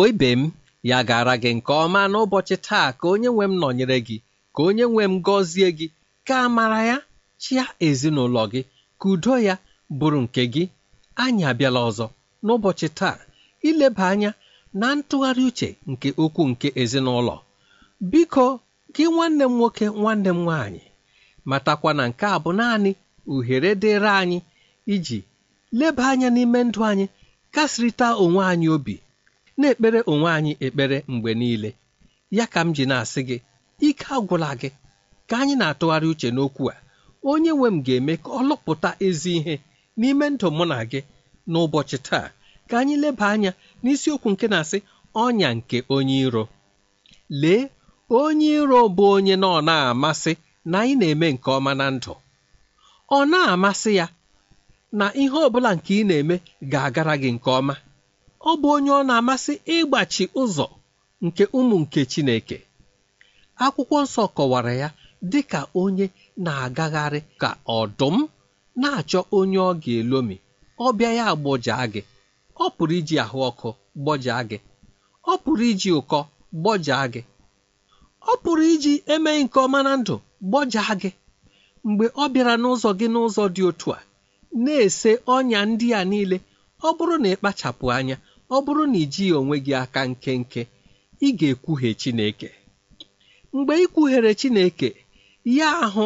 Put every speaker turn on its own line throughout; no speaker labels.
Igbo ibe m ya gara gị nke ọma n'ụbọchị taa ka onye nwe m nọnyere gị ka onye nwe m gọzie gị ka amara ya chịa ezinụlọ gị ka udo ya bụrụ nke gị. Anyị abịala ọzọ n'ụbọchị taa ileba anya na ntụgharị uche nke okwu nke ezinụlọ. Biko gị nwanne m nwoke nwanne m nwaanyị matakwa na nke a bụ naanị uhere dịrị anyị iji leba anya n'ime ndụ anyị kasịrịta onwe anyị obi. Na-ekpere onwe anyị ekpere mgbe niile. Ya ka m ji na-asị gị ike agwụla gị. Ka anyị na-atụgharị uche n'okwu a. Onye nwe m ga-eme ka ọ lụpụta ezi ihe n'ime ndụ mụ na gị. N'ụbọchị taa ka anyị leba anya n'isiokwu nke na-asị ọnya nke onye iro. Lee onye iro bụ onye na ọ na-amasị na anyị na-eme nke ọma na ndụ. Ọ na-amasị ya na ihe ọ bụla nke ị na-eme ga-agara gị nke ọma. Ọ bụ onye ọ na-amasị ịgbachi ụzọ nke ụmụ nke Chineke. Akwụkwọ nsọ kọwara ya dị ka onye na-agagharị ka ọdụm na-achọ onye ọ ga-elomi. Ọbịa ya gbọjaa gị ọ pụrụ iji ahụ ọkụ gbọjaa gị ọ pụrụ iji ụkọ gbọjaa gị ọ pụrụ iji emeghị nke ọma na ndụ gbọjaa gị mgbe ọ bịara n'ụzọ gị n'ụzọ dị otu a na-ese ọnya ndị a niile ọ bụrụ na ịkpachapụ anya ọ bụrụ na ijighị onwe gị aka nkenke ị ga-ekwughe Chineke. Mgbe ị kwughere Chineke ya ahụ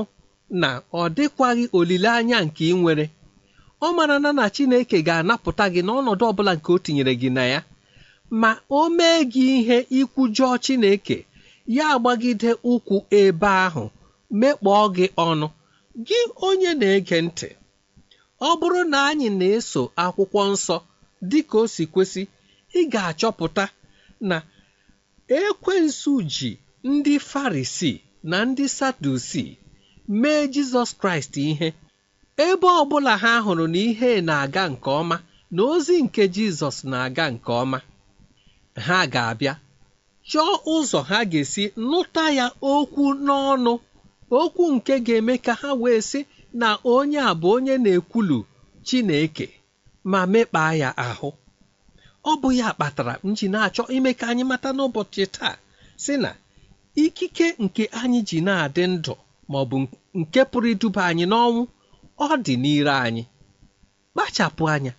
na ọ dịkwaghị olileanya nke ị nwere. Ọ mara na na Chineke ga-anapụta gị n'ọnọdụ ọbụla nke o tinyere gị na ya. Ma o mee gị ihe ikwujọọ Chineke ya agbagide ụkwụ ebe ahụ mekpọọ gị ọnụ. Gị onye na-ege ntị ọ bụrụ na anyị na-eso akwụkwọ nsọ dị ka o si kwesị ị ga-achọpụta na ekwensu ji ndị farisi na ndị sadusi mee jizọs kraịst ihe. Ebe ọ bụla ha hụrụ na ihe na-aga nke ọma na ozi nke jizọs na-aga nke ọma ha ga-abịa chọọ ụzọ ha ga-esi nụta ya okwu n'ọnụ okwu nke ga-eme ka ha wee sị na onye a bụ onye na-ekwulu Chineke. Ma mekpaa ya ahụ. Ọ bụ ya kpatara m ji na-achọ ime ka anyị mata n'ụbọchị taa sị na ikike nke anyị ji na-adị ndụ ma ọ bụ nke pụrụ iduba anyị n'ọnwụ ọ dị n'ire anyị. Kpachapụ anya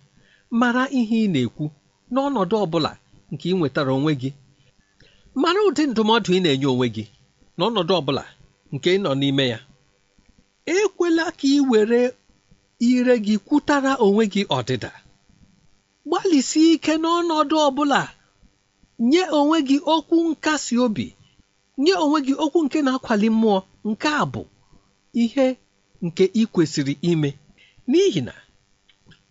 mara ihe ị na-ekwu n'ọnọdụ ọ bụla nke ị nwetara onwe gị. Mara ụdị ndụmọdụ ị na-enye onwe gị n'ọnọdụ ọ bụla nke ị nọ n'ime ya. Ekwela ka ị were ire gị kwutara onwe gị ọdịda. Gbalịsie ike n'ọnọdụ ọ bụla nye onwe gị okwu nkasi obi. Nye onwe gị okwu nke na-akwali mmụọ. Nke a bụ ihe nke ị kwesịrị ime. N'ihi na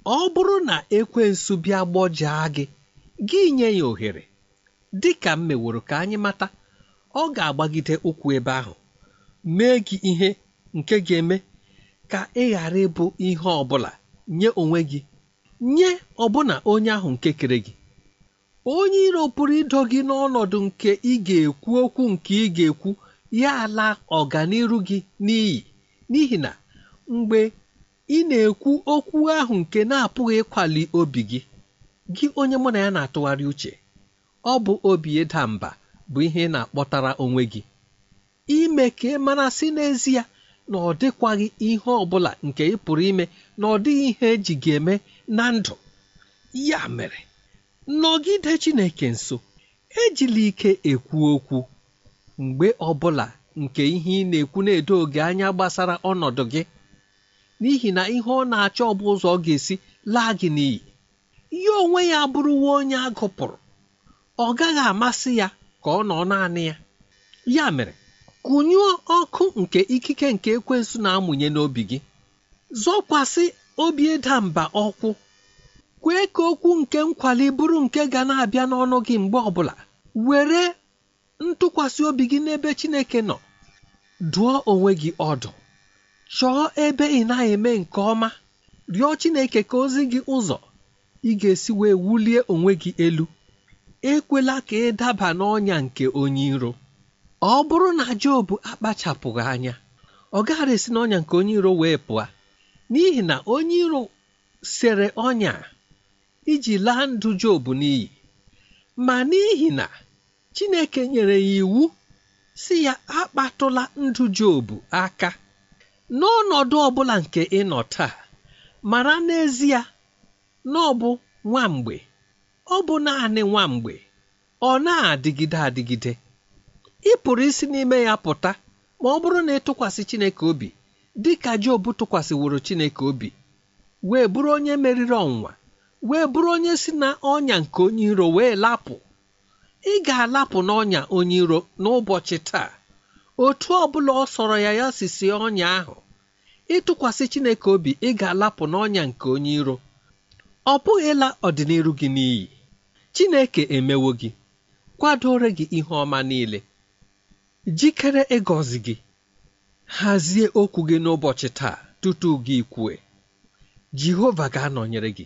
ọ bụrụ na ekwensu bịa gbọjaa gị gị nye ya ohere. Dị ka m meworo ka anyị mata ọ ga-agbagide ụkwụ ebe ahụ mee gị ihe nke ga-eme ka ị ghara ịbụ ihe ọ bụla nye onwe gị nye ọbụna onye ahụ nke kere gị. Onye iro pụrụ ịdọ gị n'ọnọdụ nke ị ga-ekwu okwu nke ị ga-ekwu ya ala ọganiru gị n'iyi. N'ihi na mgbe ị na-ekwu okwu ahụ nke na-apụghị ịkwali obi gị gị onye mụ na ya na-atụgharị uche ọ bụ obi ịda mba bụ ihe ị na-akpọtara onwe gị. Ime ka ị mara si n'ezie na ọ dịkwaghị ihe ọ bụla nke ị pụrụ ime na ọ dịghị ihe eji gị eme na ndụ. Ya mere nọgide Chineke nso ejila ike ekwu okwu mgbe ọbụla nke ihe ị na-ekwu na-edo oge anya gbasara ọnọdụ gị n'ihi na ihe ọ na-achọ ọ bụ ụzọ ọ ga-esi laa gị n'iyi. Ya onwe ya bụrụwa onye agụpụrụ ọ gaghị amasị ya ka ọ nọ naanị ya. Ya mere kụnyụọ ọkụ nke ikike nke ekwensu na-amụnye n'obi gị. Zọkwasị obi ịda mba ọkwụ kwee ka okwu nke nkwali bụrụ nke ga na-abịa n'ọnụ gị mgbe ọbụla. Were ntụkwasị obi gị n'ebe Chineke nọ. Dụọ onwe gị ọdụ. Chọọ ebe ị naghị eme nke ọma. Rịọ Chineke ka ozi gị ụzọ. Ị ga-esi wee wulie onwe gị elu. Ekwela ka ị daba n'ọnya nke onye iro. Ọ bụrụ na Job akpachapụghị anya ọ gaghara esi n'ọnya nke onye iro wee pụọ n'ihi na onye iro sere ọnya iji laa ndụ Job n'iyi. Ma n'ihi na Chineke nyere ya iwu si ya akpatụla ndụ Job aka. N'ọnọdụ ọ bụla nke ị nọ taa mara n'ezie na ọ bụ nwa mgbe ọ bụ naanị nwa mgbe ọ na-adịgide adịgide ị pụrụ isi n'ime ya pụta ma ọ bụrụ na ịtụkwasị Chineke obi dị ka Job tụkwasịworo Chineke obi wee bụrụ onye meriri ọnwụnwa wee bụrụ onye si na ọnya nke onye iro wee lapụ. Ị ga-alapụ n'ọnya onye iro n'ụbọchị taa. Otu ọ bụla ọ sọrọ ya ya sisi ọnya ahụ. Ịtụkwasị Chineke obi ị ga-alapụ n'ọnya nke onye iro. Ọ bụghị ịla ọdịnihu gị n'iyi. Chineke emewo gị kwadoro gị ihe ọma niile. Jikere ịgọzi gị hazie okwu gị n'ụbọchị taa tutu gị kwue Jehova ga-anọnyere gị.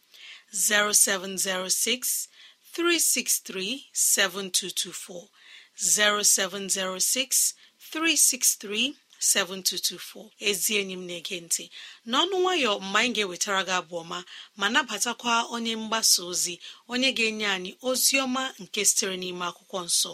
0706 363 7224 0706 363 7224 ezi enyi m na-ege ntị. N'ọnụ nwayọ mgbe anyị ga-ewetara gị abụ ọma ma nabatakwa onye mgbasa ozi onye ga-enye anyị ozi ọma nke sitere n'ime akwụkwọ nsọ.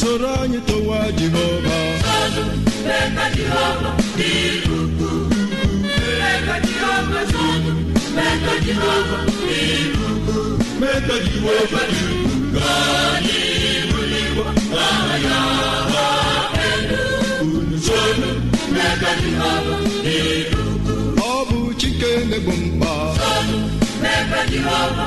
soro anyị towa jehova. Mee ka jehova ọ bụ chike na-egbo mkpa. Mee ka jehova.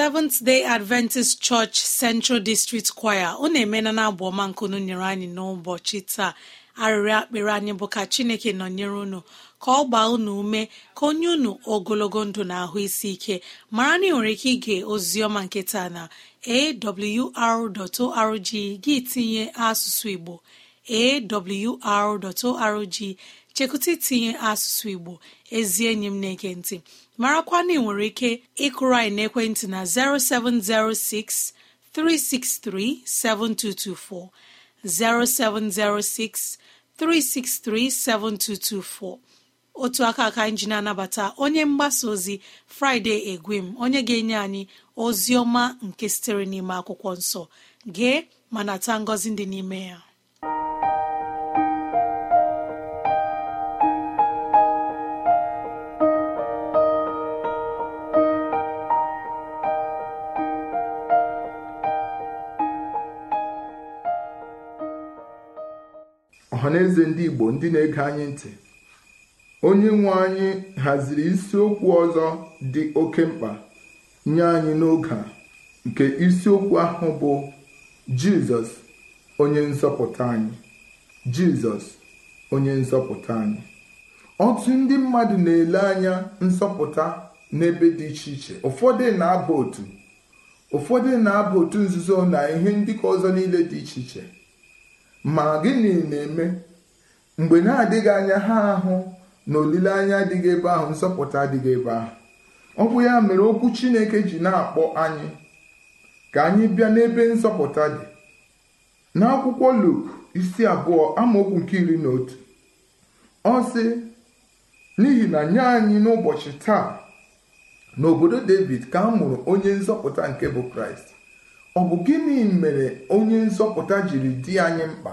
Seventh day adventist church central district choir. Unu emena na abụ ọma nkunu nyere anyị n'ụbọchị taa. Arịrịọ akpịrị anyị bụ ka chineke nọnyere unu. Ka ọ gbaa unu ume ka onye unu ogologo ndụ na ahụ isi ike mara na ị nwere ike ige oziọma nke na awr.org gị tinye asụsụ igbo. Awr.org chekwụta itinye asụsụ igbo ezi enyi m na-ege marakwa na ị nwere ike ịkụrụ anyị n'ekwentị na 0706 363 7224 0706 363 7224 otu aka aka anyị na-anabata onye mgbasa ozi fraịde egwem onye ga-enye anyị ozi ọma nke sitere n'ime akwụkwọ nsọ. Gee ma nata ngọzi dị n'ime ya.
Ọhaneze ndị igbo ndị na-ege anyị ntị onye nwe anyị haziri isiokwu ọzọ dị oke mkpa nye anyị n'oge a nke isiokwu ahụ bụ jizọs onye nzọpụta anyị. Jizọs onye nzọpụta anyị. Ọtụ ndị mmadụ na-ele anya nzọpụta n'ebe dị iche iche. Ụfọdụ na-aba otu ụfọdụ na-aba otu nzuzo na ihe ndị ka ọzọ niile dị iche iche. Ma gịnị na-eme? Mgbe na-adịghị anya ha ahụ na olileanya adịghị ebe ahụ nzọpụta adịghị ebe ahụ. Ọ bụ ya mere okwu chineke ji na-akpọ anyị ka anyị bịa n'ebe nzọpụta dị. N'akwụkwọ luk isi abụọ amaokwu nke iri na otu ọ sị n'ihi na nye anyị n'ụbọchị taa n'obodo david ka a mụrụ onye nzọpụta nke bụ kraịst. Ọ bụ gịnị mere onye nzọpụta jiri dị anyị mkpa?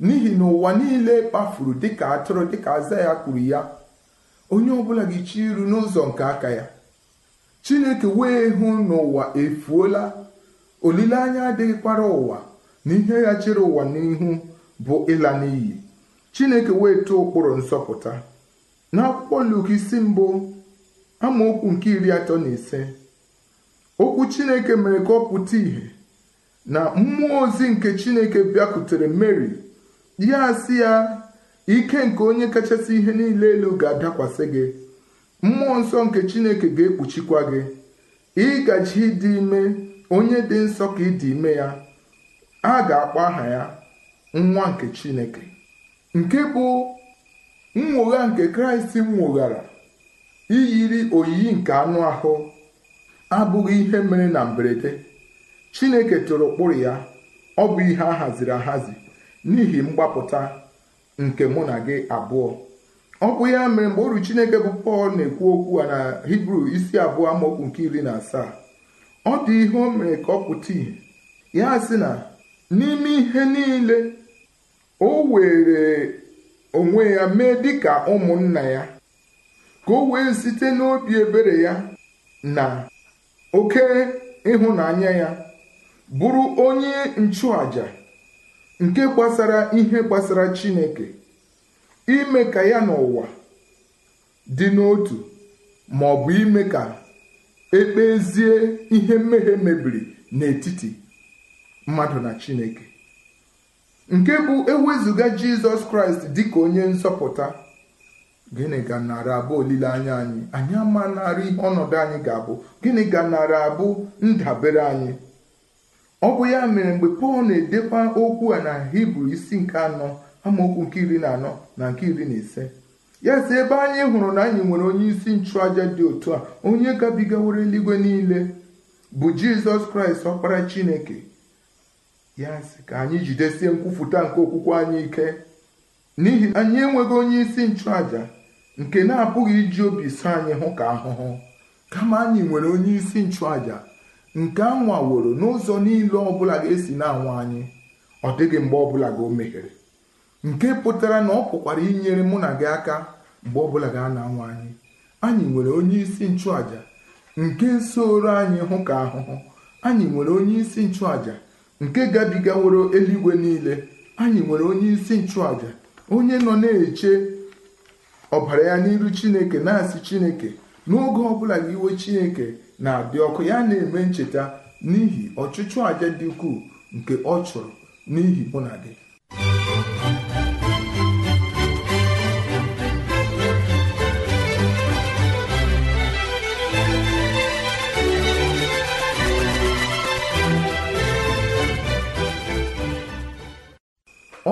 N'ihi na ụwa niile kpafuru dịka atụrụ dịka aza ya kwuru ya. Onye ọbụla ga-echi iru n'ụzọ nke aka ya. Chineke wee hụ n'ụwa efuola. Olileanya adịghịkwara ụwa na ihe ya chere ụwa n'ihu bụ ịla n'iyi. Chineke wee tụọ ụkpụrụ nsọpụta. N'akwụkwọ Luk isi mbụ amaokwu nke iri atọ na ise okwu chineke mere ka ọ pụta ìhè na mmụọ ozi nke chineke bịakwutere mary. Ya sị ya. Ike nke onye kachasị ihe niile elu ga-adakwasị gị. Mmụọ nsọ nke chineke ga-ekpuchikwa gị. Ịgaji ịdị ime onye dị nsọ ka ịdị ime ya. A ga-akpọ aha ya nwa nke chineke. Nke bụ nnwogha nke kraịst nwoghara iyiri oyiyi nke anụ ahụ abụghị ihe mere na mberede. Chineke tụrụ ụkpụrụ ya. Ọ bụ ihe a haziri ahazi. N'ihi mgbapụta nke mụ na gị abụọ. Ọ bụ ya mere mgbe oru chineke bụ pọl na-ekwu okwu a na hibru isi abụọ amaokwu nke iri na asaa. Ọ dị ihe o mere ka ọ pụta ìhè. Ya sị na n'ime ihe niile o were onwe ya mee dịka ụmụnna ya ka o wee site n'obi ebere ya na oke ịhụnanya ya bụrụ onye nchụàjà. Nke gbasara ihe gbasara Chineke ime ka ya n'ụwa dị n'otu ma ọ bụ ime ka ekpezie ihe mmehie mebiri n'etiti mmadụ na Chineke. Nke bụ ewezụga Jizọs Kraịst dịka onye nzọpụta. Gịnị ga nara abụ olileanya anyị? Anyị ama ihe ọnọdụ anyị ga-abụ. Gịnị ga nara abụ ndabere anyị? Ọ bụ ya mere mgbe pọl na-edekwa okwu a na hibru isi nke anọ amaokwu nke iri na anọ na nke iri na ise. Ya si ebe anyị hụrụ na anyị nwere onye isi nchụaja dị otu a onye gabigaworo eluigwe niile bụ jizọs kraịst ọkpara chineke. Ya sị ka anyị jidesie nkwupụta nke okwukwe anyị ike. N'ihi anyị enweghị onye isi nchụaja nke na-apụghị iji obi so anyị hụ ka ahụhụ. Kama anyị nwere onye isi nchụaja nke a nwaworo n'ụzọ niile ọbụla ga-esi na-anwa anyị. Ọ dịghị mgbe ọbụla ga o meghere. Nke pụtara na ọ pụkwara inyere mụ na gị aka mgbe ọbụla ga na-anwa anyị. Anyị nwere onye isi nchụaja nke soro anyị hụ ka ahụhụ. Anyị nwere onye isi nchụaja nke gabigaworo eluigwe niile. Anyị nwere onye isi nchụaja onye nọ na-eche ọbara ya n'iru chineke na-asị chineke n'oge ọbụla gị iwe chineke na-adị ọkụ ya na-eme ncheta n'ihi ọchụchụ aja dị ukwuu nke ọ chụrụ n'ihi mụ na gị.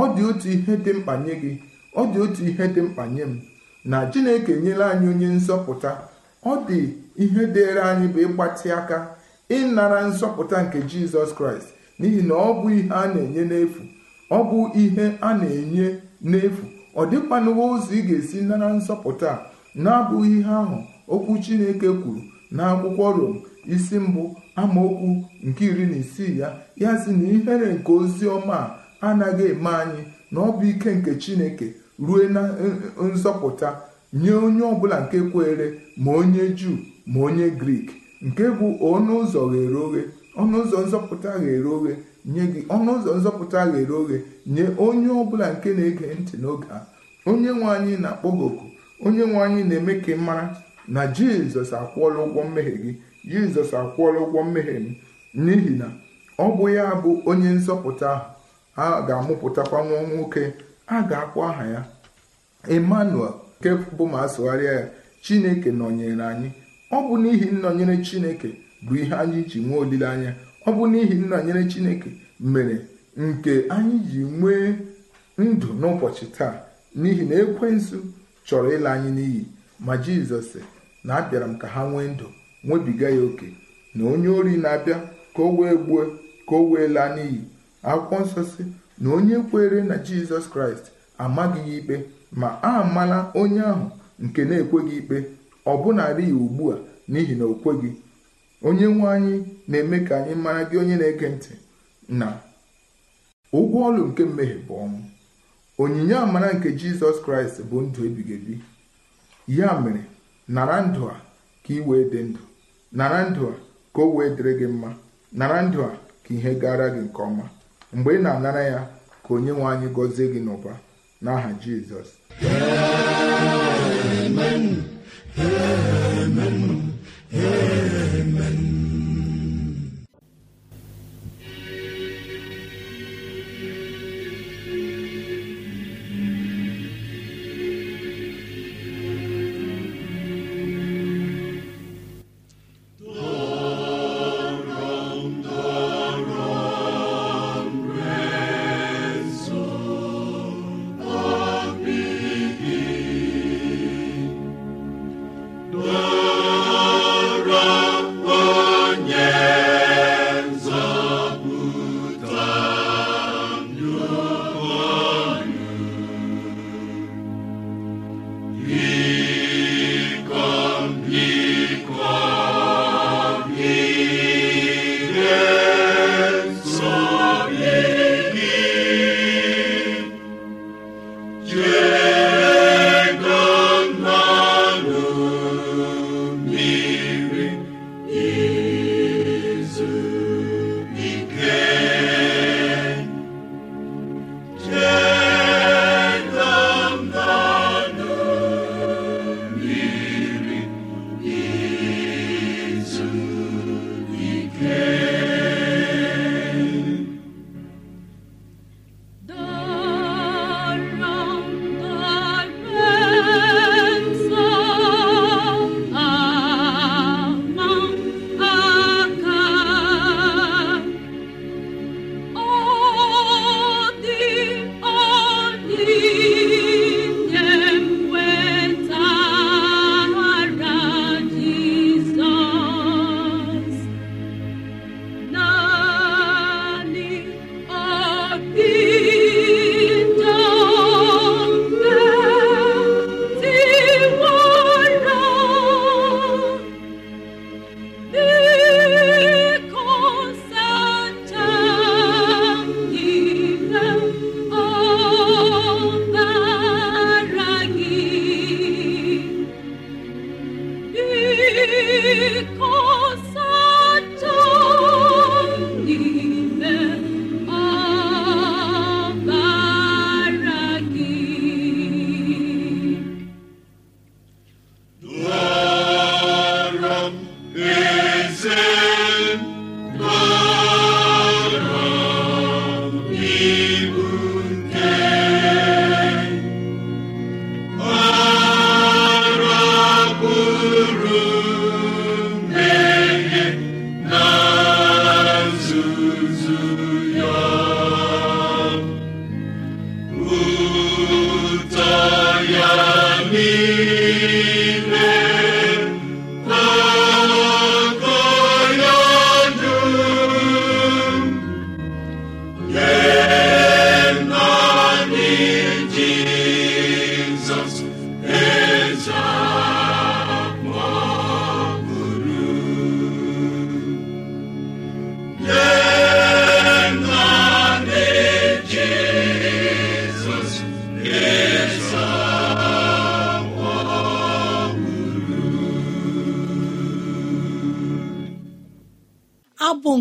Ọ dị otu ihe dị mkpa nye gị ọ dị otu ihe dị mkpa nye m na Chineke nyela anyị onye nzọpụta ọ dị ihe dịịrị anyị bụ ịgbatị aka ịnara nzọpụta nke Jizọs Kraịst n'ihi na ọ bụ ihe a na-enye n'efu. Ọ bụ ihe a na-enye n'efu. Ọ dịkwanụwa ụzọ ị ga-esi nara nzọpụta na-abụghị ihe ahụ okwu Chineke kwuru n'akwụkwọ Rom isi mbụ amaokwu nke iri na isii ya ya sị na ihere nke ozi ọma a anaghị eme anyị na ọ bụ ike nke Chineke rue na nzọpụta. Nye onye ọbụla nke kwere ma onye juu ma onye grik nke bụ ọnụ ụzọ ghere oghe ọnụ ụzọ nzọpụta ghere oghe nye gị ọnụ ụzọ nzọpụta ghere oghe nye onye ọbụla nke na-ege ntị n'oge a. Onye nwe anyị na-akpọ gị onye nwe anyị na-eme ka ị mara na jizọs akwụọla ụgwọ mmehie gị jizọs akwụọla ụgwọ mmehie m n'ihi na ọ bụ ya bụ onye nzọpụta ahụ. A ga-amụpụtakwa nwa nwoke a ga-akpọ aha ya emmanuel. Nke bụ ma asụgharịa ya chineke nọnyere anyị. Ọ bụ n'ihi nnọnyere chineke bụ ihe anyị ji nwee olileanya. Ọ bụ n'ihi nnọnyere chineke mere nke anyị ji nwee ndụ n'ụbọchị taa. N'ihi na ekwensu chọrọ ịla anyị n'iyi ma jizọs na abịara m ka ha nwee ndụ nwebiga ya oke na onye ori na-abịa ka o wee gbuo ka o wee laa n'iyi. Akwụkwọ nsọ si na onye kwere na jizọs kraịst amaghị ya ikpe ma a amala onye ahụ nke na-ekweghị ikpe ọbụnarị ya ugbu a n'ihi na o kweghị. Onye nwe anyị na-eme ka anyị mara gị onye na-ege ntị na ụgwọ ọlụ nke mmehie bụ ọnwụ. Onyinye amara nke jizọs kraịst bụ ndụ ebighị ebi. Ya mere nara ndụ a ka ị wee dị ndụ. Nara ndụ a ka o wee dịrị gị mma. Nara ndụ a ka ihe gara gị nke ọma. Mgbe ị na-anara ya ka onye nwe anyị gọzie gị n'ụba. n'aha jizọs
amen. Amen. Amen.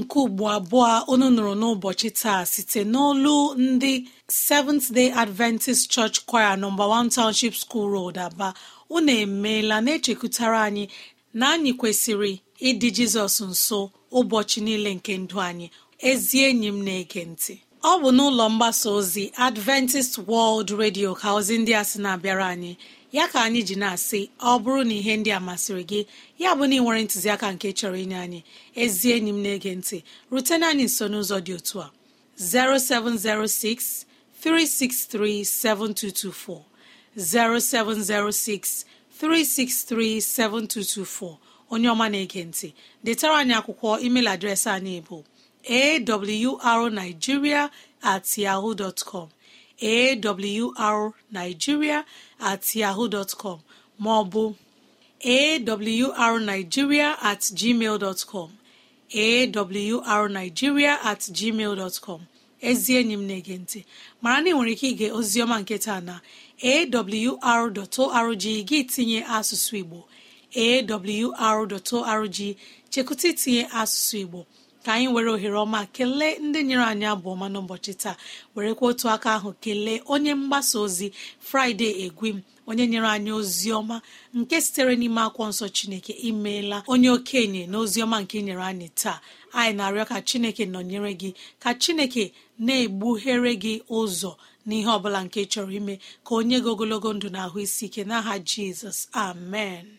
Nke ugbo abụọ unu nụrụ n'ụbọchị taa site n'olu ndị seventh day adventist church choir nọmba 1 township school road aba. Unu emeela na-echekwutara anyị na anyị kwesịrị ịdị jizọs nso ụbọchị niile nke ndụ anyị. Ezi enyi m na-ege ntị. Ọ bụ n'ụlọ mgbasa ozi adventist world radio ka ozi ndị a sị na-abịara anyị. Ya ka anyị ji na-asị ọ bụrụ na ihe ndị a masịrị gị ya bụ na ị nwere ntụziaka nke chọrọ inye anyị ezi enyi m na-ege ntị rutena anyị nso n'ụzọ dị otu a. 0706 363 7224 0706 363 7224 onye ọma na-ege ntị detara anyị akwụkwọ email adreesị anyị bụ awrnigeria at yahoo dot awrnigeria at yahoo dot com maọbụ awrnigeria at gmail dot com awrnigeria at gmail dot com. Ezi enyi m na-ege ntị mara na ị nwere ike ige oziọma nke taa na awr.org gị tinye asụsụ Igbo awr.org chekụta itinye asụsụ Igbo. Ka anyị were ohere ọma kelee ndị nyere anyị abụọ ọma n'ụbọchị taa. Werekwa otu aka ahụ kelee onye mgbasa ozi fraịde egwim onye nyere anyị ozi ọma nke sitere n'ime akwụkwọ nsọ chineke imeela onye okenye na ozi ọma nke nyere anyị taa? Anyị na-arịọ ka chineke nọnyere gị ka chineke na-egbughere gị ụzọ n'ihe ọbụla nke chọrọ ime ka onye gị ogologo ndụ na ahụ isi ike n'aha jizọs. Amen.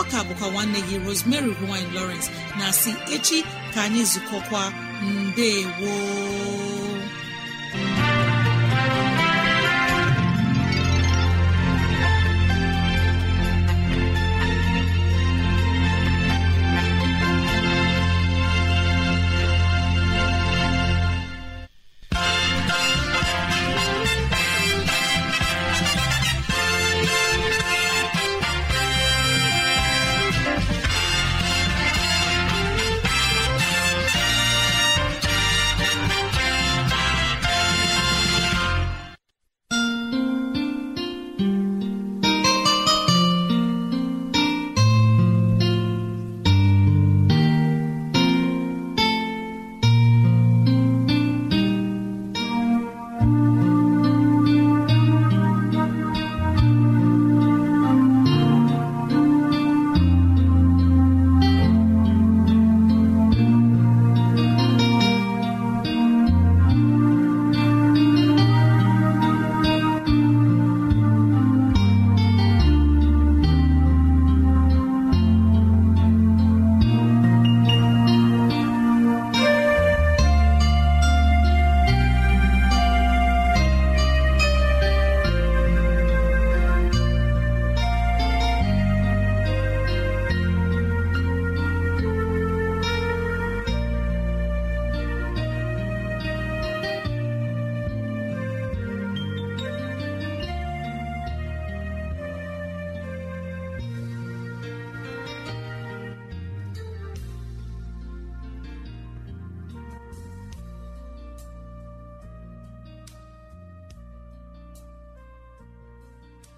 Ọ ka bụkwa nwanne gị Rosemary gine Lawrence. Na si echi ka anyị zukọkwa. Mbe woo